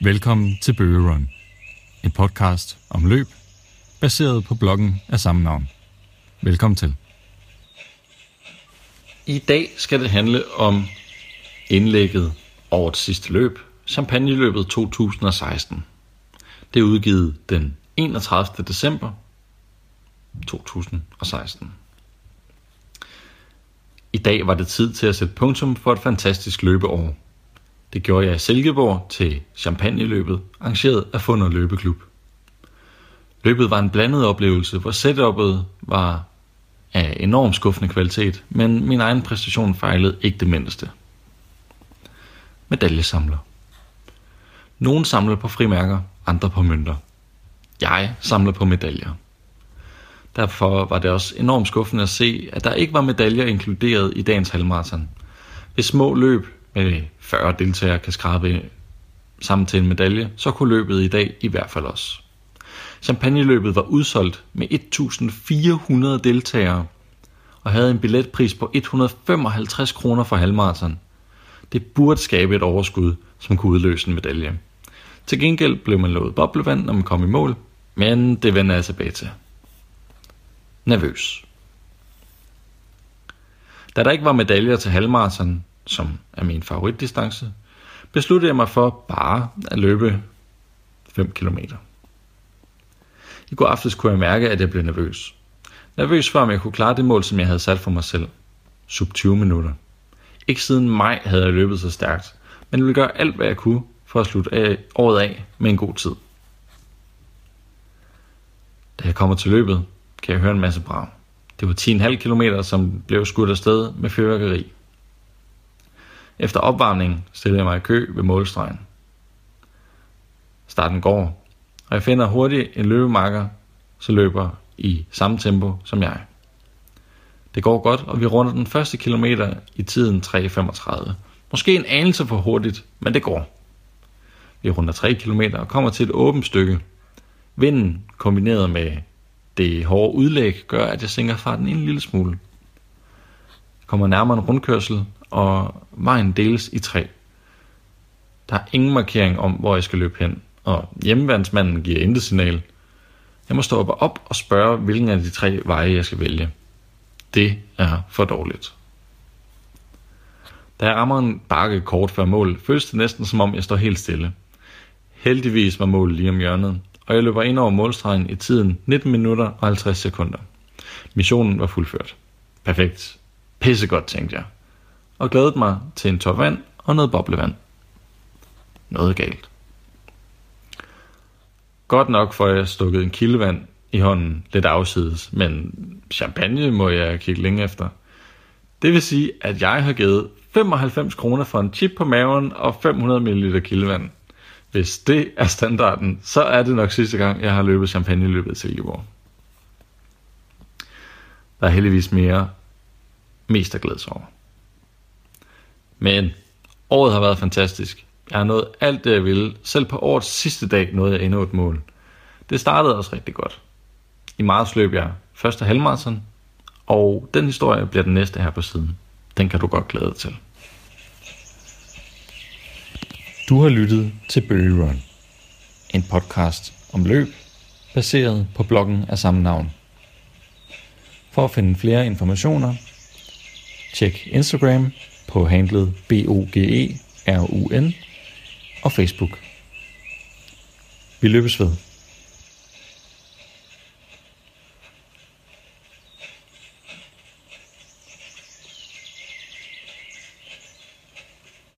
Velkommen til Bøge Run, en podcast om løb, baseret på bloggen af samme navn. Velkommen til. I dag skal det handle om indlægget over det sidste løb, Champagneløbet 2016. Det er udgivet den 31. december 2016. I dag var det tid til at sætte punktum for et fantastisk løbeår. Det gjorde jeg i Silkeborg til Champagneløbet, arrangeret af Funder Løbeklub. Løbet var en blandet oplevelse, hvor setupet var af enorm skuffende kvalitet, men min egen præstation fejlede ikke det mindste. Medaljesamler. Nogle samler på frimærker, andre på mønter. Jeg samler på medaljer. Derfor var det også enormt skuffende at se, at der ikke var medaljer inkluderet i dagens halvmarathon. Ved små løb med 40 deltagere kan skrabe sammen til en medalje, så kunne løbet i dag i hvert fald også. Champagneløbet var udsolgt med 1400 deltagere og havde en billetpris på 155 kroner for halvmarathon. Det burde skabe et overskud, som kunne udløse en medalje. Til gengæld blev man lovet boblevand, når man kom i mål, men det vender jeg tilbage til. Nervøs. Da der ikke var medaljer til halvmarathon, som er min favoritdistance, besluttede jeg mig for bare at løbe 5 km. I går aftes kunne jeg mærke, at jeg blev nervøs. Nervøs for, om jeg kunne klare det mål, som jeg havde sat for mig selv. Sub 20 minutter. Ikke siden maj havde jeg løbet så stærkt, men jeg ville gøre alt, hvad jeg kunne for at slutte af, året af med en god tid. Da jeg kommer til løbet, kan jeg høre en masse brag. Det var 10,5 km, som blev skudt afsted med fyrværkeri. Efter opvarmning stiller jeg mig i kø ved målstregen. Starten går, og jeg finder hurtigt en løbemarker, så løber i samme tempo som jeg. Det går godt, og vi runder den første kilometer i tiden 3.35. Måske en anelse for hurtigt, men det går. Vi runder 3 km og kommer til et åbent stykke. Vinden kombineret med det hårde udlæg gør, at jeg sænker farten en lille smule. Jeg kommer nærmere en rundkørsel, og vejen deles i tre. Der er ingen markering om, hvor jeg skal løbe hen, og hjemmeværnsmanden giver intet signal. Jeg må stå op og op og spørge, hvilken af de tre veje jeg skal vælge. Det er for dårligt. Da jeg rammer en bakke kort før mål, føles det næsten som om jeg står helt stille. Heldigvis var målet lige om hjørnet, og jeg løber ind over målstregen i tiden 19 minutter og 50 sekunder. Missionen var fuldført. Perfekt. Pissegodt, tænkte jeg. Og glædede mig til en tår vand og noget boblevand. Noget galt. Godt nok får jeg stukket en kildevand i hånden lidt afsides, men champagne må jeg kigge længe efter. Det vil sige, at jeg har givet 95 kroner for en chip på maven og 500 ml kildevand. Hvis det er standarden, så er det nok sidste gang, jeg har løbet champagne løbet til Silkeborg. Der er heldigvis mere mest at glæde sig over. Men året har været fantastisk. Jeg har nået alt det, jeg ville. Selv på årets sidste dag nåede jeg endnu et mål. Det startede også rigtig godt. I marts løb jeg første halvmarathon, og den historie bliver den næste her på siden. Den kan du godt glæde dig til. Du har lyttet til Bøge Run, en podcast om løb, baseret på bloggen af samme navn. For at finde flere informationer, tjek Instagram på handlet N og Facebook. Vi løbes ved.